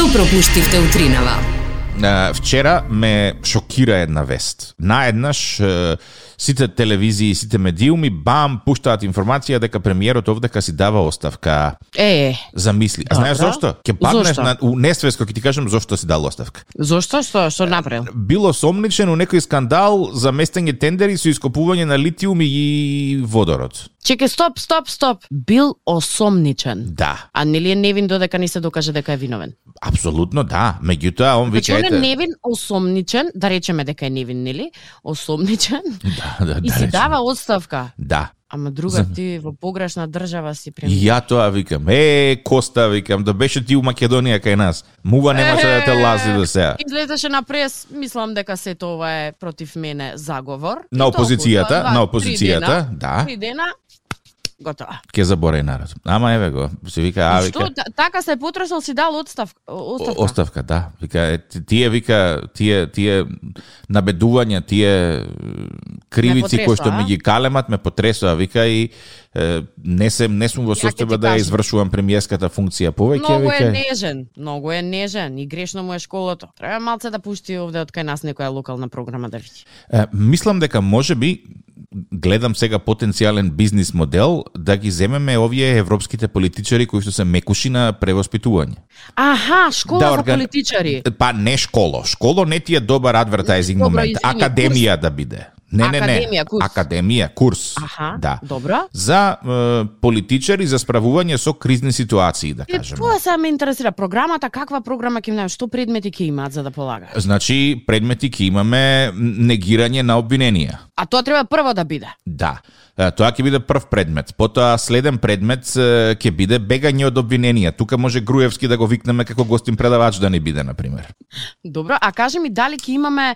Што пропуштивте утринава? А, Вчера ме шокира една вест. Наеднаш сите телевизии, сите медиуми, бам, пуштаат информација дека премиерот овдека си дава оставка. Е, Замисли. А знаеш зошто? Ќе паднеш Зошто? на у несвесно ќе ти кажам зошто си дал оставка. зошто? Што, што направил? Било сомничен у некој скандал за местење тендери со ископување на литиум и водород. Чекай, стоп, стоп, стоп. Бил осомничен. Да, А нели е невин додека не се докаже дека е виновен? апсолутно да. Меѓутоа, он Значи, вика он е невин, осомничен, да речеме дека е невин, нели? Осомничен Да, да, и да, си речеме. дава оставка. Да. Ама друга За- ти во погрешна држава си премиер. ја тоа викам, е, Коста, викам, да беше ти у Македонија кај нас. Мува немаше да те лази до сега. Излезеше на прес, мислам дека се тоа е против мене заговор. На толку, опозицијата, два- на три опозицијата, дена, да. Три дена, готово. Ке заборај народ. Ама еве го, се вика, а вика, Што, та- така се потресол си дал отстав, оставка. Оставка, да. Вика, е, ти- тие вика, тие тие набедувања, тие кривици кои што ми ги калемат ме потресоа, вика и е, не се не сум во состојба да извршувам премиерската функција повеќе, Многу е вика. нежен, многу е нежен и грешно му е школото. Треба малце да пушти овде од кај нас некоја локална програма да види. Е, мислам дека може би гледам сега потенцијален бизнис модел да ги земеме овие европските политичари кои што се мекуши на превоспитување. Аха, школа Да, за орган- политичари. Па не школо. Школо не ти е добар адвертайзинг Добро, момент. извини, Академија да биде. Не, не, не. Академија, курс. Академија, курс. Аха, Да. добро. За е, политичари за справување со кризни ситуации, да кажеме. тоа се ме интересира. Програмата, каква програма ќе имаме, што предмети ќе имаат за да полагаат? Значи, предмети ќе имаме негирање на обвиненија. А тоа треба прво да биде. Да. Тоа ќе биде прв предмет. Потоа следен предмет ќе биде бегање од обвиненија. Тука може Груевски да го викнеме како гостин предавач да не биде, на пример. Добро, а кажи ми дали ќе имаме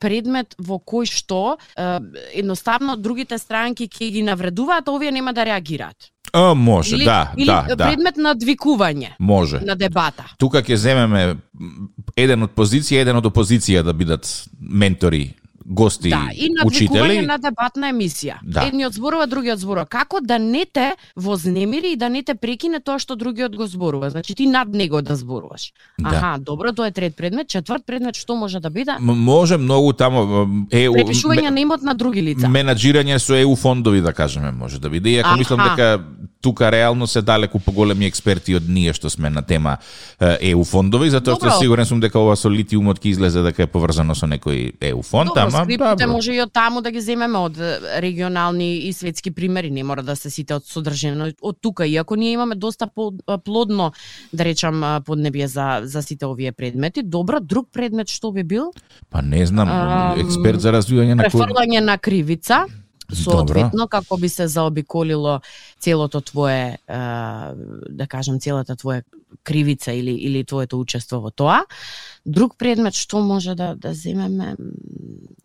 предмет во кој што едноставно другите странки ќе ги навредуваат, а овие нема да реагираат. А, може, Или, да, или да, да. предмет на двикување Може. на дебата. Тука ќе земеме еден од позиција, еден од опозиција да бидат ментори, гости, Да, и учители. на дебатна емисија. Да. Едниот зборува, другиот зборува. Како да не те вознемири и да не те прекине тоа што другиот го зборува. Значи ти над него да зборуваш. Да. Аха, добро, тоа е трет предмет. Четврт предмет што може да биде? М- Може многу тамо е Препишување на имот на други лица. менаџирање со ЕУ фондови да кажеме може да биде. Иако мислам дека тука реално се далеку поголеми експерти од ние што сме на тема ЕУ фондови, затоа што сигурен сум дека ова со литиумот ќе излезе дека е поврзано со некој ЕУ фонд, Добро, ама добро. може и од таму да ги земеме од регионални и светски примери, не мора да се сите од содржина од тука, иако ние имаме доста плодно, да речам, поднебие за за сите овие предмети. Добро, друг предмет што би бил? Па не знам, Ам, експерт за развивање на Префрлање на кривица соодветно како би се заобиколило целото твое, да кажам, целата твоја кривица или или твоето учество во тоа. Друг предмет што може да да земеме?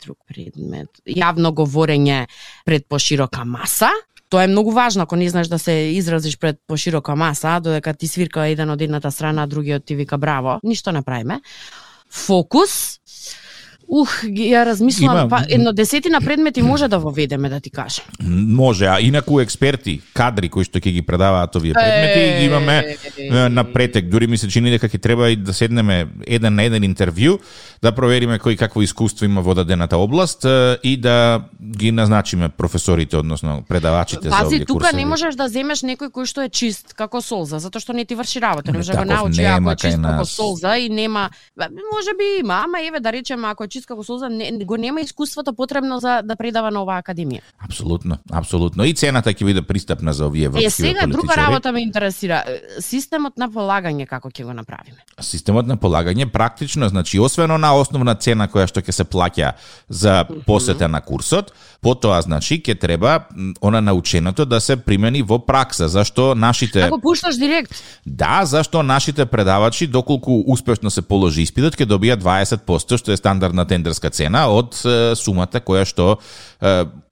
Друг предмет. Јавно говорење пред поширока маса. Тоа е многу важно ако не знаеш да се изразиш пред поширока маса, додека ти свирка еден од едната страна, другиот ти вика браво. Ништо не правиме. Фокус. Ух, ја размислувам, Има- па едно десетина предмети може да воведеме, да ти кажам. Може, а инаку експерти, кадри кои што ќе ги предаваат овие предмети, ги имаме е, на претек. Дури ми се чини дека ќе треба и да седнеме еден на еден интервју, да провериме кој какво искуство има во дадената област е, и да ги назначиме професорите, односно предавачите за Пази, овие тука курсови. не можеш да земеш некој кој што е чист како солза, затоа што не ти врши работа, не може да го научи ако е чист како солза и нема, може би има, ама еве да речеме ако е чист како солза, не, го нема искуството потребно за да предава на оваа академија. Апсолутно, апсолутно. И цената ќе биде пристапна за овие Е, врски сега друга работа ме интересира. Е, Системот на полагање како ќе го направиме? Системот на полагање практично, значи освен на основна цена која што ќе се плаќа за посета на курсот, потоа значи ќе треба она наученото да се примени во пракса, зашто нашите Ако пушташ директ, Да, зашто нашите предавачи, доколку успешно се положи испитот, ќе добијат 20%, што е стандардна тендерска цена од сумата која што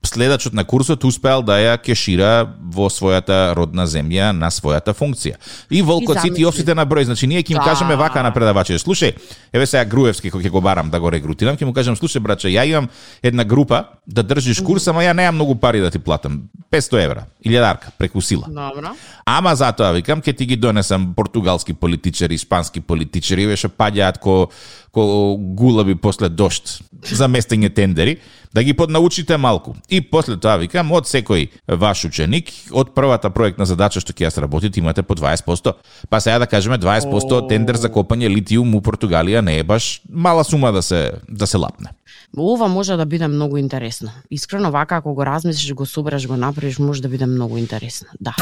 следачот на курсот успеал да ја кешира во својата родна земја на својата функција. И волкот сите и овците на број, значи ние ќе им Да. кажеме вака на предавачите. Слушај, еве сега Груевски кој ќе го барам да го регрутирам, ќе му кажам, слушај браче, ја имам една група да држиш курс, ама ја немам многу пари да ти платам. 500 евра, илјадарка преку сила. Добро. Ама затоа викам ќе ти ги донесам португалски политичари, испански политичари, веше паѓаат ко ко гулаби после дошт за местење тендери, да ги поднаучите малку. И после тоа викам од секој ваш ученик, од првата проектна задача што ќе ја сработите имате по 20%. Па сега да кажеме 20% од тендер за копање литиум у Португалија не е баш мала сума да се да се лапне. Ова може да биде многу интересно. Искрено вака ако го размислиш, го собереш, го направиш, може да биде многу интересно. Да.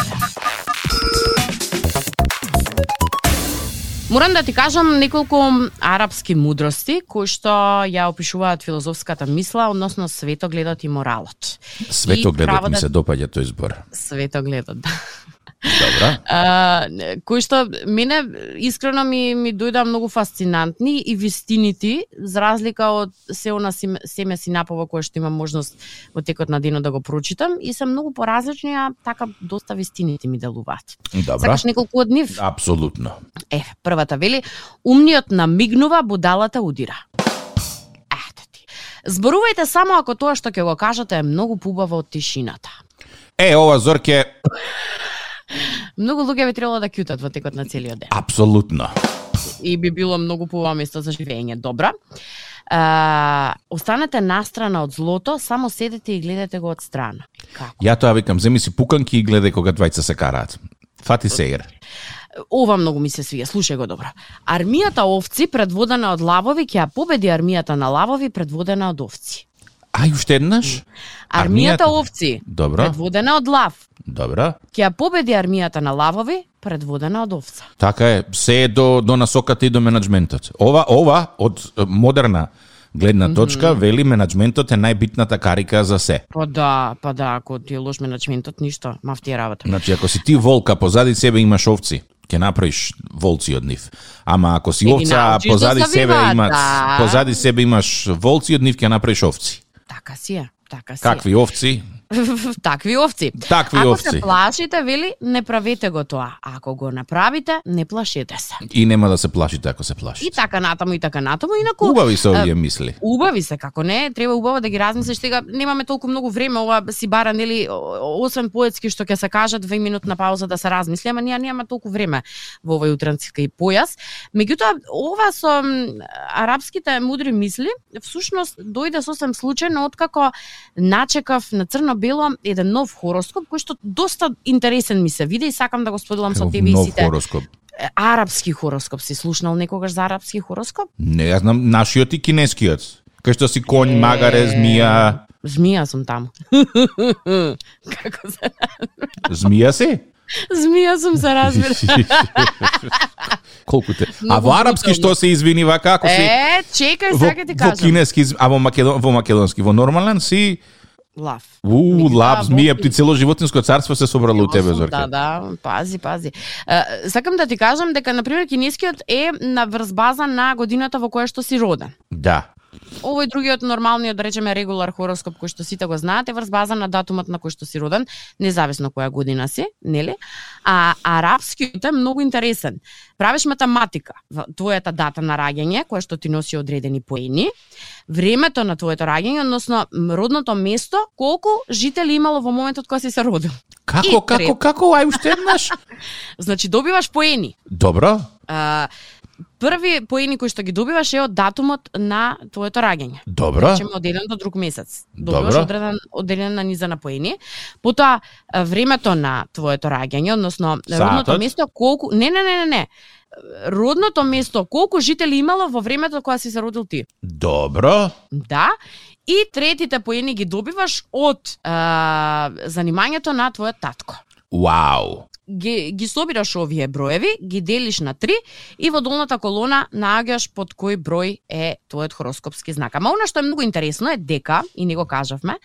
Морам да ти кажам неколку арапски мудрости кои што ја опишуваат филозофската мисла, односно светогледот и моралот. Светогледот ми правата- се допаѓа тој збор. Светогледот, да. Добра. А, кои што мене искрено ми ми дојда многу фасцинантни и вистините за разлика од се она семе си напова кое што имам можност во текот на денот да го прочитам и се многу поразлични, а така доста вистините ми делуваат. Добра. Сакаш неколку од нив? Апсолутно. Е, првата вели, умниот намигнува, будалата удира. Ете ти. Зборувајте само ако тоа што ќе го кажете е многу побаво од тишината. Е, ова Зорке, Многу луѓе би требало да кјутат во текот на целиот ден. апсолутно. и би било многу поубаво место за живење. Добра. А, останете настрана од злото, само седете и гледате го од страна. Како? Ја тоа викам, земи си пуканки и гледај кога двајца се караат. Фати се игра. Ова многу ми се свија, слушај го добро. Армијата овци предводена од лавови ќе ја победи армијата на лавови предводена од овци. Ај уште еднаш? Армијата, Армијата? овци Добро. предводена од лав Добра. ќе ја победи армијата на лавови предводена од овца. Така е, се е до, до насоката и до менеджментот. Ова, ова од модерна гледна точка, mm -hmm. вели менеджментот е најбитната карика за се. Па да, па да, ако ти е лош менеджментот, ништо, мафти е работа. Значи, ако си ти волка, позади себе имаш овци, ќе направиш волци од нив. Ама ако си овца, да позади се себе имаш, да. позади себе имаш волци од нив, ќе направиш овци. Така си е, така си. Какви овци? Такви овци. Такви Ако овци. се плашите, вели, не правете го тоа. Ако го направите, не плашете се. И нема да се плашите ако се И плашите. така натаму, и така натаму, инаку... Убави се овие мисли. Убави се, како не, треба убаво да ги размислиш, сега немаме толку многу време, ова си бара, нели, освен поетски што ќе се кажат, две минутна пауза да се размисли, ама ние немаме толку време во овој утрански појас. Меѓутоа, ова со арапските мудри мисли, всушност дојде сосем случајно откако начекав на црно-бело еден нов хороскоп кој што доста интересен ми се виде и сакам да го споделам со тебе и Нов сите. хороскоп. Е, Арапски хороскоп си слушнал некогаш за арапски хороскоп? Не, јас знам нашиот и кинескиот. Кај што си конј, магаре, змија. Змија сум таму. Како се Змија си? Змија сум се разбира. Колку те? А во арапски што се извини вака ако си Е, чекај, сега ќе ти во кажам. кинески, а во македон, во македонски, во нормален си Лав. у во- змија, ти цело животинско царство се собрало у тебе Зорке. Да, да, пази, пази. Е, сакам да ти кажам дека на пример кинескиот е на врз база на годината во која што си роден. Да. Овој другиот нормалниот, да речеме, регулар хороскоп кој што сите го знаете, врз база на датумот на кој што си роден, независно која година си, нели? А арапскиот е многу интересен. Правиш математика во твојата дата на раѓање, која што ти носи одредени поени, времето на твоето раѓање, односно родното место, колку жители имало во моментот кога си се родил. Како, како, како, ај уште еднаш? Значи добиваш поени. Добро. А, први поени кои што ги добиваш е од датумот на твоето раѓање. Добро. Речеме од еден до друг месец. Добиваш Добро. одреден одредена низа на поени. Потоа времето на твоето раѓање, односно Саатот. родното место колку Не, не, не, не, не. Родното место колку жители имало во времето кога си се родил ти. Добро. Да. И третите поени ги добиваш од а, занимањето на твојот татко Вау. Ги, ги собираш овие броеви, ги делиш на три и во долната колона наоѓаш под кој број е твојот хороскопски знак. Ама она што е многу интересно е дека, и не го кажавме,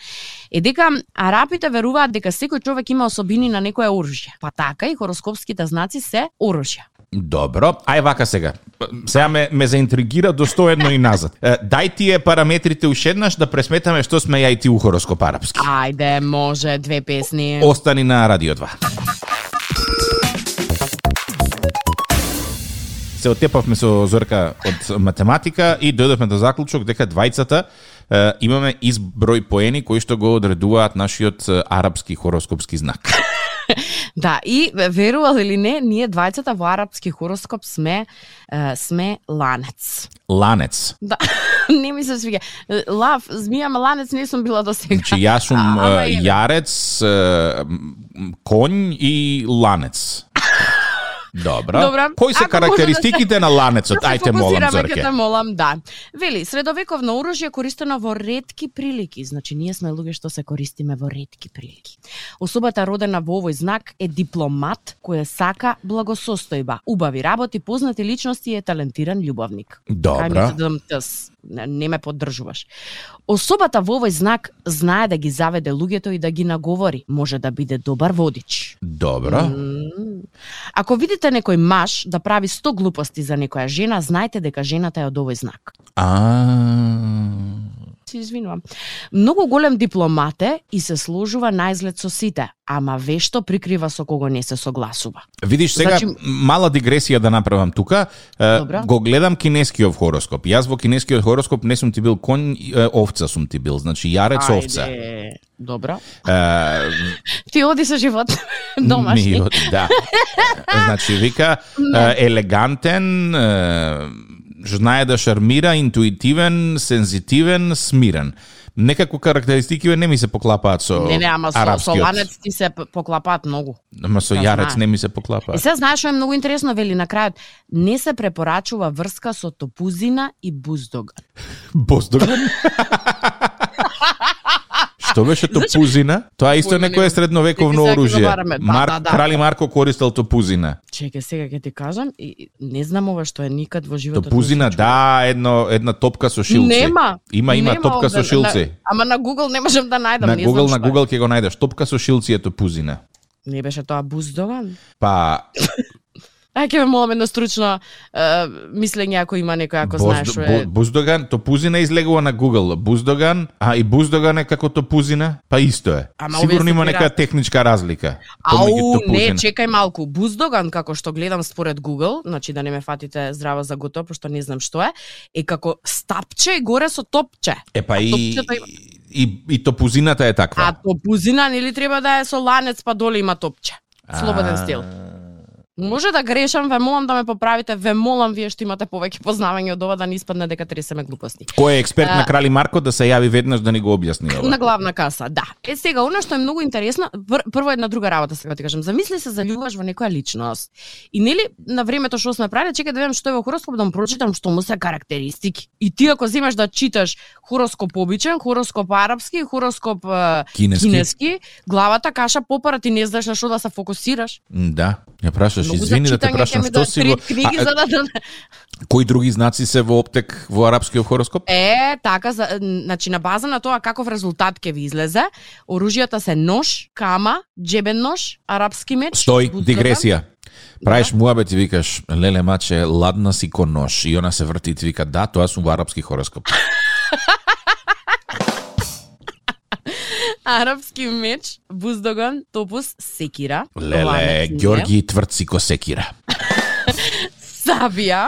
е дека арапите веруваат дека секој човек има особини на некое оружје. Па така и хороскопските знаци се оружја. Добро, ај вака сега. Сега ме, ме заинтригира достоедно и назад. Е, Дај тие параметрите уште еднаш да пресметаме што сме ја и ти у хороскоп арапски. Ајде, може, две песни. Остани на Радио 2. Се отепавме со Зорка од математика и дојдовме до заклучок дека двајцата е, имаме изброј поени кои што го одредуваат нашиот арапски хороскопски знак. Да, и верувал или не, ние двајцата во арапски хороскоп сме е, сме ланец. Ланец. Да, не ми се свиѓа. Лав, змија, ма ланец не сум била до сега. Значи јас сум А, јарец, е, конј и ланец. Добро. Добра. Кои се Ако да карактеристиките на ланецот? Да се Ајте молам Зорке. те молам, да. Вели, средовековно оружје користено во ретки прилики. Значи, ние сме луѓе што се користиме во ретки прилики. Особата родена во овој знак е дипломат кој сака благосостојба, убави работи, познати личности и е талентиран љубовник. Кај се дадам тъс. Не, ме поддржуваш. Особата во овој знак знае да ги заведе луѓето и да ги наговори. Може да биде добар водич. Добро. М. Ако видите некој маж да прави 100 глупости за некоја жена, знајте дека жената е од овој знак. А. Се извинувам. Многу голем дипломат е и се сложува наизглед со сите, ама вешто прикрива со кого не се согласува. Видиш сега Значи- мала дигресија да направам тука. Е, Добро. Го гледам кинескиот хороскоп. Јас во кинескиот хороскоп не сум ти бил конј, овца сум ти бил. Значи јарец овца. Ајде, Добро. Е, Ти оди со живот Ми, домашни. од- да. значи вика елегантен, знае да шармира, интуитивен, сензитивен, смирен. Некако карактеристики не ми се поклапаат со Не, не, ама со, со ланец ти се поклапаат многу. Ама со Ја јарец не ми се И поклапаат. се знаеш што е многу интересно, вели на крајот, не се препорачува врска со топузина и буздоган. Боздоган? Што беше топузина? Тоа исто Појма некое средновековно оружје. забараме. Да, да. Крали Марко користел топузина. Чекај, сега ќе ти кажам, и не знам ова што е никад во животот. Топузина, да, едно, една топка со шилци. Нема. Има, има нема топка со шилци. Ама на Google не можам да најдам, На не Google, знам на е. Google ќе го најдеш. Топка со шилци е топузина. Не беше тоа буздоган? Па, Ај ќе ме молам едно стручно е, мислење ако има некој ако знаеш што е. Бу- Буздоган, топузина излегува на Google. Буздоган, а и буздоган е како топузина, па исто е. Ама Сигурно има нека техничка разлика. Ау, не, чекај малку. Буздоган, како што гледам според Google, значи да не ме фатите здраво за готово, пошто не знам што е, е како стапче и горе со топче. Е па и, и, и топузината е таква. А топузина нели треба да е со ланец па доле има топче. Слободен стил. Може да грешам, ве молам да ме поправите, ве молам вие што имате повеќе познавање од ова да не испадне дека тресеме глупости. Кој е експерт А- на Крали Марко да се јави веднаш да ни го објасни ова? На главна каса, да. Е сега, она што е многу интересно, пр прво една друга работа сега ти кажам. Замисли се заљубуваш во некоја личност. И нели на времето што сме правиле, чекај да видам што е во хороскоп да му прочитам што му се карактеристики. И ти ако земеш да читаш хороскоп обичен, хороскоп арапски, хороскоп Кинески. кинески, главата каша попара, ти не знаеш на што да се фокусираш. Да, ја прашаш, Многу за извини да те прашам што да си во... книги А, за да, да Кои други знаци се во оптек во арапскиот хороскоп? Е, така, за, значи на база на тоа каков резултат ќе ви излезе, оружјата се нож, кама, джебен нож, арапски меч. Стој, буздоган. дигресија. Правиш муабет и викаш, леле маче, ладна си ко нож. И она се врти и ти вика, да, тоа сум во арапски хороскоп. Арапски меч, буздоган, топус, секира. Леле, Ѓорги тврци ко секира. Сабија,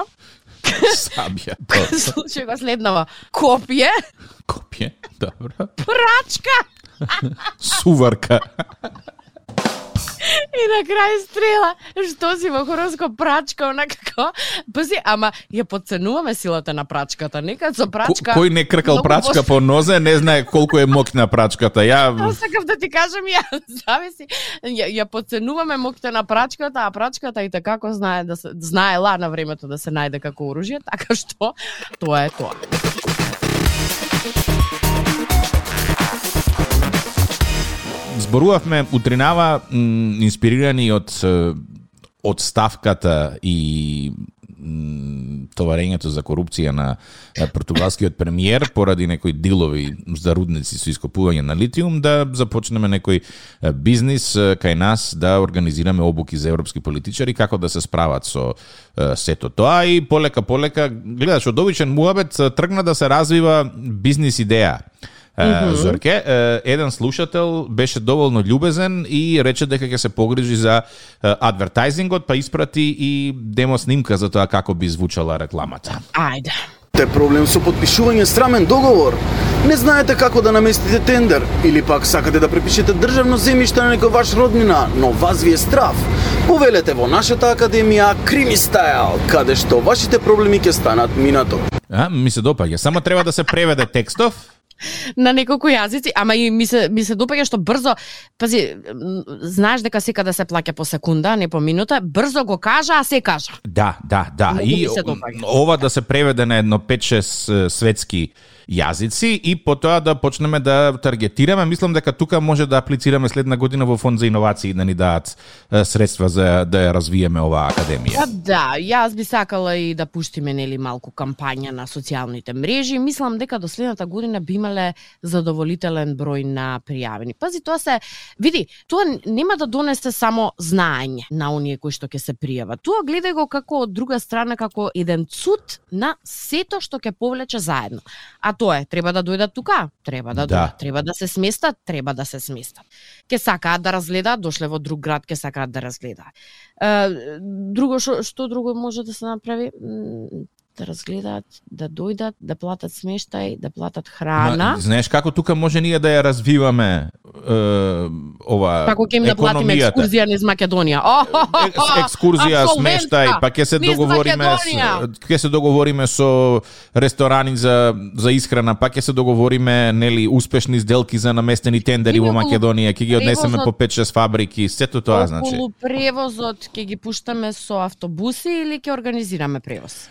Сабија. случај го следнава, копие, Копје, добро. прачка Суварка. И на крај стрела. Што си во хороскоп прачка, онакако. Пази, ама ја подценуваме силата на прачката. Некад со прачка... Ко- Кој не кркал прачка по нозе, не знае колку е моќна прачката. Ја Тоа сакав да ти кажам ја, зависи. Ја, ја подценуваме моќта на прачката, а прачката и како знае да се знаела на времето да се најде како оружје, така што тоа е тоа. Зборувавме утринава инспирирани од од ставката и товарењето за корупција на португалскиот премиер поради некои дилови за рудници со ископување на литиум да започнеме некој бизнис кај нас да организираме обуки за европски политичари како да се справат со сето тоа. И полека полека гледаш од обичен муабет тргна да се развива бизнис идеја. -hmm. Зорке, еден слушател беше доволно љубезен и рече дека ќе се погрижи за адвертайзингот, па испрати и демо снимка за тоа како би звучала рекламата. Ајде. Те проблем со подпишување срамен договор. Не знаете како да наместите тендер или пак сакате да препишете државно земјиште на некој ваш роднина, но вас ви е страф. Повелете во нашата академија Крими Стайл, каде што вашите проблеми ќе станат минато. А, ми се допаѓа. Само треба да се преведе текстов на неколку јазици, ама и ми се ми се допаѓа што брзо, пази, знаеш дека секада се плаќа по секунда, не по минута, брзо го кажа, а се кажа. Да, да, да. Много и ова да се преведе на едно 5-6 светски јазици и потоа да почнеме да таргетираме. Мислам дека тука може да аплицираме следна година во фонд за иновации да ни дадат средства за да ја развиеме оваа академија. Да, да, јас би сакала и да пуштиме нели малку кампања на социјалните мрежи. Мислам дека до следната година би имале задоволителен број на пријавени. Пази, тоа се види, тоа нема да донесе само знаење на оние кои што ќе се пријават. Тоа гледај го како од друга страна како еден цут на сето што ќе повлече заедно. А тоа е, треба да дојдат тука, треба да, да. дојдат, треба да се сместат, треба да се сместат. Ке сакаат да разгледаат, дошле во друг град, ке сакаат да разгледаат. Друго што што друго може да се направи? Да разгледаат, да дојдат, да платат смештај, да платат храна. Ма, знаеш како тука може ние да ја развиваме е, ова Како ќе им да платиме екскурзија низ Македонија. О, екскурзија, смештај, па ќе се договориме ќе се договориме со ресторани за за исхрана, па ќе се договориме нели успешни сделки за наместени тендери во Македонија, ќе ги однесеме по 5-6 фабрики, сето тоа значи. Околу превозот ќе ги пуштаме со автобуси или ќе организираме превоз?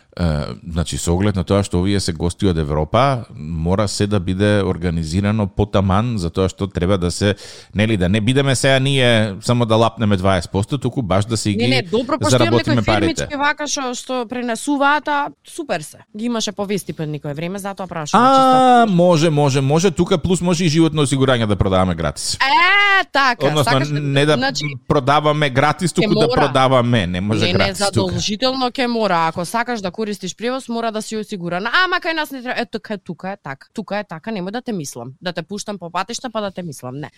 Значи со оглед на тоа што овие се гости од Европа, мора се да биде организирано потаман за тоа што треба да се нели да не бидеме сега ние само да лапнеме 20%, туку баш да си ги не, не, добро, заработиме парите. Не, вака што што пренесуваат, а супер се. Ги имаше повести пред никое време, затоа прашувам. А, може, може, може, тука плюс може и животно осигурање да продаваме гратис. Е, така. Односно, не да значи, продаваме гратис, туку да продаваме, не може не, гратис. Не, задолжително ќе мора, ако сакаш да користиш превоз, мора да си осигурана. Ама кај нас не треба. Ето кај тука е така. Тука е така, нема да те мислам. Да те пуштам по патишта па да те мислам. Не.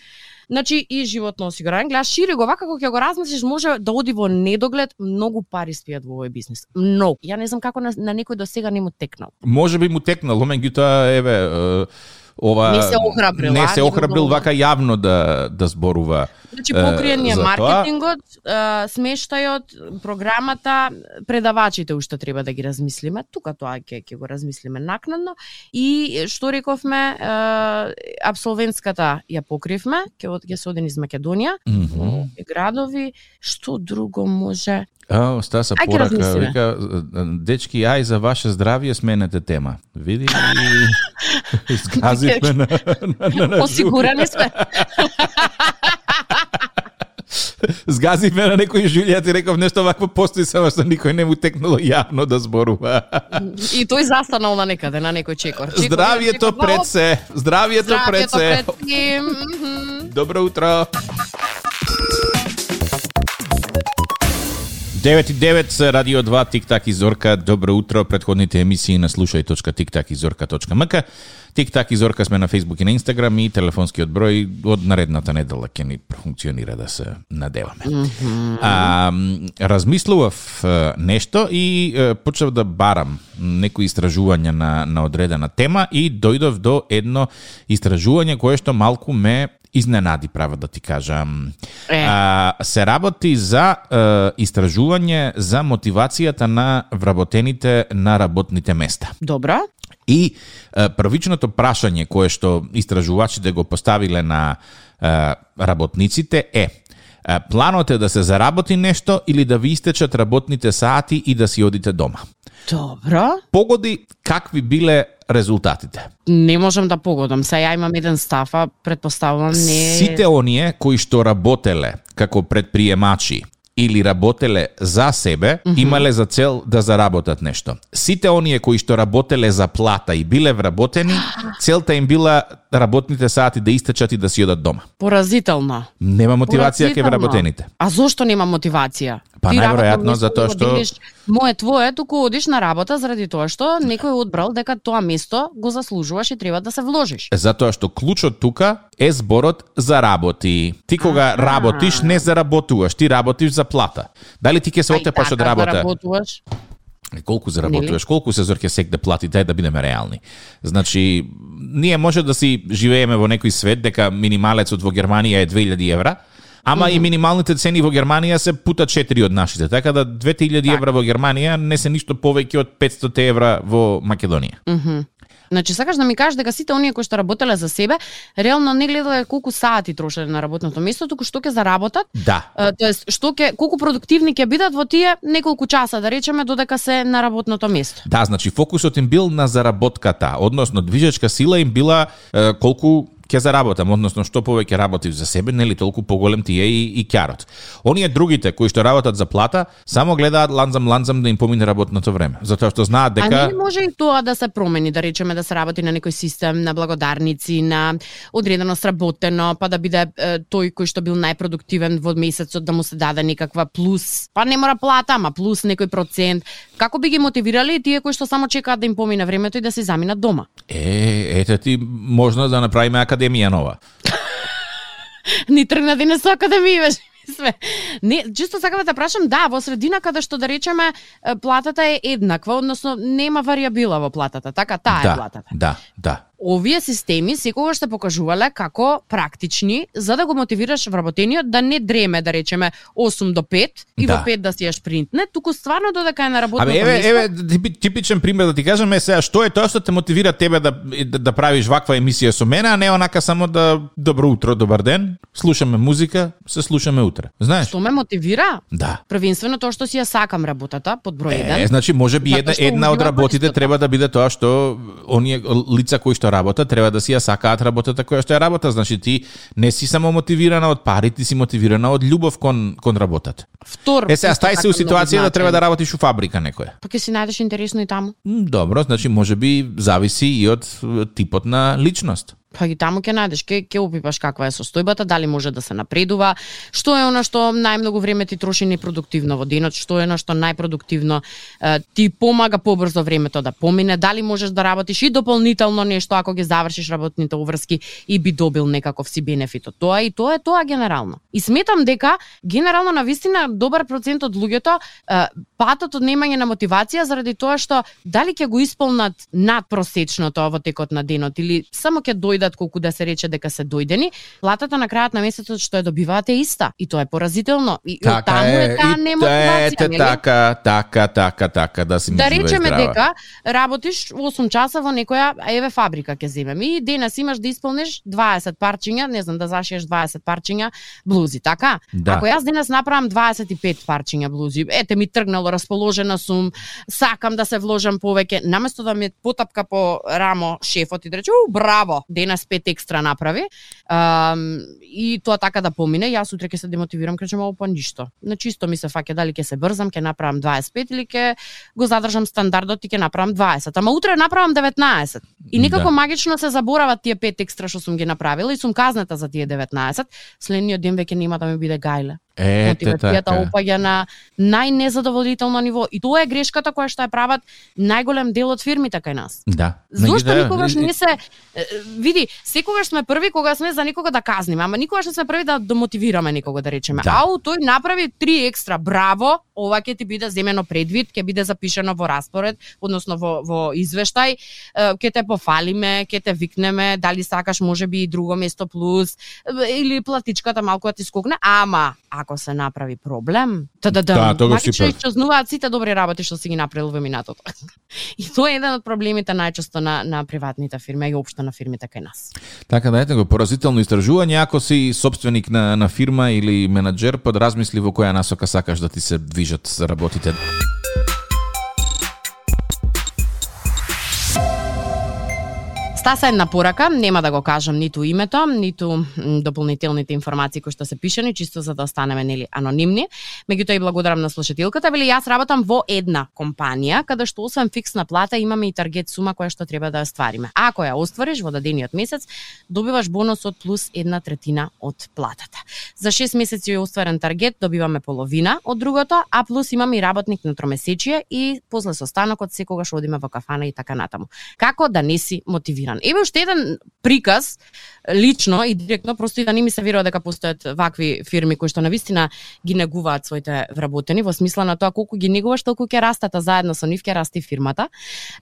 Значи и животно осигурување, гледаш шире го вака кога ќе го размислиш, може да оди во недоглед, многу пари спијат во овој бизнис. Многу. Ја не знам како на, на некој до сега не му текнал. Може би му текнал, меѓутоа еве ова не се охрабрил, не се охрабрил вака јавно да да зборува. Значи покриен маркетингот, смештајот, програмата, предавачите уште треба да ги размислиме. Тука тоа ќе ќе го размислиме накнадно и што рековме, абсолвентската ја покривме, ќе ќе се оди низ Македонија, mm -hmm. градови, што друго може А, Стаса Ај, порака, вика, дечки, ај за ваше здравје сменете тема. Види и згазивме на, на, на, на Осигурани сме. Згазивме на некој Жулија ти реков нешто вакво постои само што никој не му текнало јавно да зборува. И тој застанал на некаде на некој чекор. чекор здравието чекор, пред се. Здравието, здравието пред се. Пред Добро утро. 9.9 Радио 2 Тик-так и Зорка. Добро утро. Предходните емисии на слушај.тиктакизорка.мк. Тик-так и Зорка сме на Facebook и на Instagram и телефонскиот број од наредната недела ќе ни функционира да се надеваме. Mm -hmm. а, размислував нешто и почнав да барам некои истражувања на, на одредена тема и дојдов до едно истражување кое што малку ме изненади, права да ти кажам. Е. А, се работи за е, истражување за мотивацијата на вработените на работните места. Добра. И е, првичното прашање кое што истражувачите го поставиле на е, работниците е планот е да се заработи нешто или да ви истечат работните сати и да си одите дома. Добро. Погоди какви биле резултатите. Не можам да погодам. Се ја имам еден став, а предпоставувам не Сите оние кои што работеле како предприемачи или работеле за себе, имале за цел да заработат нешто. Сите оние кои што работеле за плата и биле вработени, целта им била работните сати да истечат и да си одат дома. Поразително. Нема мотивација кај вработените. А зошто нема мотивација? Па, Ти најверојатно затоа го што- Мое твое, туку одиш на работа заради тоа што некој одбрал дека тоа место го заслужуваш и треба да се вложиш. Затоа што клучот тука е зборот за работи. Ти кога Аха. работиш, не заработуваш, ти работиш за плата. Дали ти ќе се А отепаш од така работа? Заработуваш. Е, Колку заработуваш, колку се зорке сек да плати, дај да бидеме реални. Значи, ние може да си живееме во некој свет дека минималецот во Германија е 2000 евра, ама и минималните цени во Германија се пута 4 од нашите, така да 2000 евра во Германија не се ништо повеќе од 500 евра во Македонија. Значи сакаш да ми кажеш дека сите оние кои што работеле за себе, реално не гледале колку сати трошеле на работното место, туку што ќе заработат, Да. тоест што ќе колку продуктивни ќе бидат во тие неколку часа, да речеме додека се на работното место. Да, значи фокусот им бил на заработката, односно движечка сила им била е, колку ќе заработам, односно што повеќе работив за себе, нели толку поголем ти е и, и кјарот. Оние другите кои што работат за плата, само гледаат ланзам ланзам да им помине работното време, затоа што знаат дека А не може и тоа да се промени, да речеме да се работи на некој систем на благодарници, на одредено сработено, па да биде е, тој кој што бил најпродуктивен во месецот да му се даде некаква плюс, па не мора плата, ама плюс некој процент. Како би ги мотивирали тие кои што само чекаат да им помине времето и да се заминат дома? е, ете ти можно да направиме академија нова. Ни тргна денес со академија беше све. Не, чисто сакам да прашам, да, во средина каде што да речеме е, платата е еднаква, односно нема вариабила во платата, така таа е да, платата. да, да. Овие системи секогаш се покажувале како практични за да го мотивираш вработениот да не дреме, да речеме 8 до 5 и Да. во 5 да си ја шпринтне, туку стварно додека е на работното Абе, еве, место. еве типи- типичен пример да ти кажам е сега што е тоа што те мотивира тебе да, да, да правиш ваква емисија со мене, а не онака само да добро утро, добар ден, слушаме музика, се слушаме утре. Знаеш? Што ме мотивира? Да. Првенствено тоа што си ја сакам работата под број 1. Е, значи може би Затоа една една од работите треба да биде тоа што оние лица кои што работа треба да си ја сакаат работата која што ја работа. Значи ти не си само мотивирана од пари, ти си мотивирана од љубов кон кон работата. Втор. Е сега стај се у ситуација да треба да работиш у фабрика некоја. Па ќе си најдеш интересно и таму. Добро, значи може би зависи и од типот на личност. Па и таму ќе најдеш, ќе ќе опипаш каква е состојбата, дали може да се напредува, што е она што најмногу време ти троши непродуктивно во денот, што е она што најпродуктивно ти помага побрзо времето да помине, дали можеш да работиш и дополнително нешто ако ги завршиш работните уврски и би добил некаков си бенефит од тоа и тоа е тоа генерално. И сметам дека генерално на вистина добар процент од луѓето е, патот од немање на мотивација заради тоа што дали ќе го исполнат надпросечното во текот на денот или само ќе дојдат колку да се рече дека се дојдени, платата на крајот на месецот што ја добиваат е иста и тоа е поразително. И, од таму е таа и немотивација, ете, нели? така, така, така, така, да си Да речеме здрава. дека работиш 8 часа во некоја еве фабрика ќе земеме и денес имаш да исполниш 20 парчиња, не знам да зашиеш 20 парчиња блузи, така? Да. Ако јас денес направам 25 парчиња блузи, ете ми тргнало, расположена сум, сакам да се вложам повеќе, наместо да ме потапка по рамо шефот и да рече, у, браво, денес пет екстра направи, ам, и тоа така да помине, јас утре ќе се демотивирам, ќе речем, па ништо. На чисто ми се фаќа дали ќе се брзам, ќе направам 25 или ќе го задржам стандардот и ќе направам 20. Ама утре направам 19. И некако Да. магично се заборават тие пет екстра што сум ги направила и сум казната за тие 19. Следниот ден веќе нема да ми биде гајле. Мотивацијата така. опаѓа на најнезадоволително ниво и тоа е грешката која што ја прават најголем дел од фирмите кај нас. Да. Зошто Да, никогаш не се е, види, секогаш сме први кога сме за некого да казниме, ама никогаш не сме први да домотивираме некого да речеме. Да. Ау, тој направи три екстра, браво, ова ќе ти биде земено предвид, ќе биде запишено во распоред, односно во во извештај, е, ќе те пофалиме, ќе те викнеме, дали сакаш можеби и друго место плюс е, или платичката малку да ти скокне, ама ако се направи проблем, та да Да, магично прв. исчезнуваат сите добри работи што си ги направил во минатото. И тоа е еден од проблемите најчесто на на приватните фирми и општо на фирмите кај нас. Така да ете го поразително истражување, ако си собственик на, на фирма или менаџер, подразмисли во која насока сакаш да ти се движат работите. Стаса една порака, нема да го кажам ниту името, ниту дополнителните информации кои што се пишани, чисто за да останеме нели анонимни. Меѓутоа и благодарам на слушателката, вели јас работам во една компанија каде што освен фиксна плата имаме и таргет сума која што треба да ја ствариме. Ако ја оствариш во дадениот месец, добиваш бонус од плюс една третина од платата. За 6 месеци е остварен таргет, добиваме половина од другото, а плюс имаме и работник на тромесечие и после состанокот секогаш одиме во кафана и така натаму. Како да не си мотивиран? Еве уште еден приказ лично и директно просто и да не ми се верува дека постојат вакви фирми кои што навистина ги негуваат своите вработени во смисла на тоа колку ги негуваш толку ќе растат, а заедно со нив ќе расти фирмата.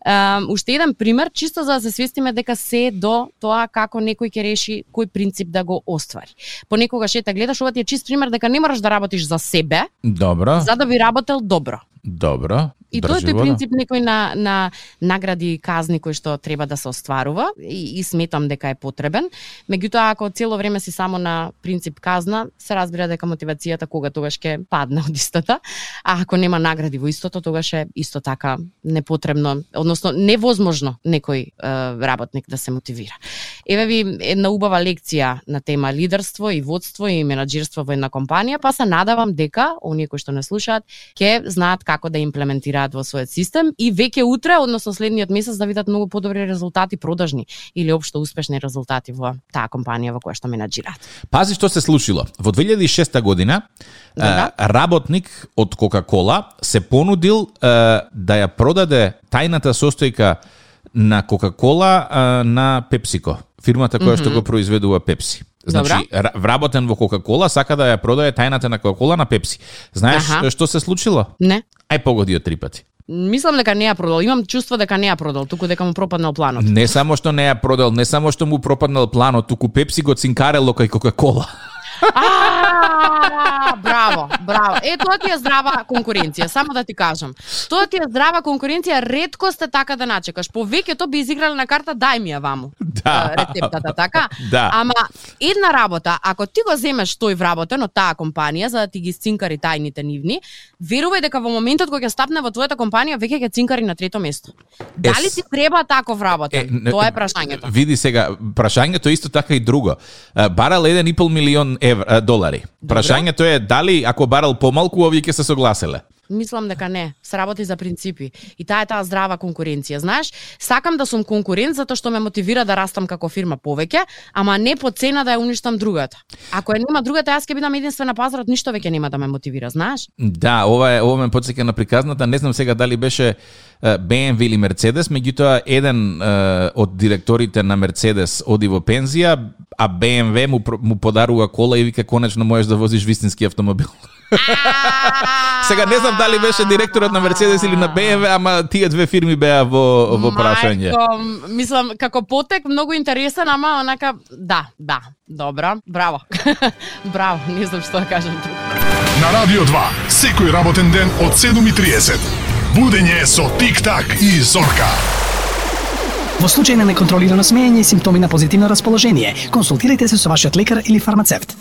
Uh, уште еден пример чисто за да се свестиме дека се до тоа како некој ќе реши кој принцип да го оствари. Понекогаш ете гледаш ова ти е чист пример дека не мораш да работиш за себе, Добро. за да би работел добро. Добро. И тоа е тој принцип некој на, на награди и казни кои што треба да се остварува и, и сметам дека е потребен. Меѓутоа, ако цело време си само на принцип казна, се разбира дека мотивацијата кога тогаш ќе падне од истата, а ако нема награди во истото, тогаш е исто така непотребно, односно невозможно некој е, работник да се мотивира. Еве ви една убава лекција на тема лидерство и водство и менаџерство во една компанија, па се надавам дека оние кои што не слушаат ќе знаат како да имплементираат во својот систем и веќе утре, односно следниот месец да видат многу подобри резултати продажни или општо успешни резултати во таа компанија во која што менаџираат. Пази што се случило. Во 2006 година Да, е, работник од Кока-Кола се понудил да ја продаде тајната состојка на Кока-Кола на Пепсико, фирмата која што го произведува Пепси. Значи, ра- вработен во Кока-Кола, сака да ја продаде тајната на Кока-Кола на Пепси. Знаеш Аха. што се случило? Не? Ај погоди од три пати. Мислам дека не ја продал. Имам чувство дека не ја продал, туку дека му пропаднал планот. Не само што не ја продал, не само што му пропаднал планот, туку Пепси го цинкарело кај Кока-Кола. Браво, браво. Е, тоа ти е здрава конкуренција, само да ти кажам. Тоа ти е здрава конкуренција, ретко сте така да начекаш. Повеќето би изиграле на карта дај ми ја ваму. Да. е, Рецептата, така? Да. Ама една работа, ако ти го земеш тој вработен од таа компанија за да ти ги цинкари тајните нивни, верувај дека во моментот кога ќе стапне во твојата компанија веќе ќе цинкари на трето место. Дали ти треба таков вработен? не- Тоа е прашањето. Види сега, прашањето е исто така и друго. Е, Барал 1,5 милион евр, е, долари. Прашањето е дали ако барал помалку овие ќе се согласеле. Мислам дека не. Се работи за принципи. И таа е таа здрава конкуренција. Знаеш, сакам да сум конкурент затоа што ме мотивира да растам како фирма повеќе, ама не по цена да ја уништам другата. Ако ја нема другата, јас ќе бидам единствен на пазарот, ништо веќе нема да ме мотивира, знаеш? Да, ова е ова ме потсеќа на приказната, не знам сега дали беше BMW или Mercedes. меѓутоа еден е, од директорите на Mercedes оди во пензија, а BMW му му подарува кола и вика конечно можеш да возиш вистински автомобил. Сега не знам дали беше директорот на Мерцедес или на BMW, ама тие две фирми беа во во прашање. Мајко, мислам, како потек, многу интересен, ама онака, да, да, добро, браво. браво, не знам што да кажам друго. На Радио 2, секој работен ден од 7.30. Будење со Тик-так и Зорка. Во случај на неконтролирано смеење и симптоми на позитивно расположение, консултирайте се со вашиот лекар или фармацевт.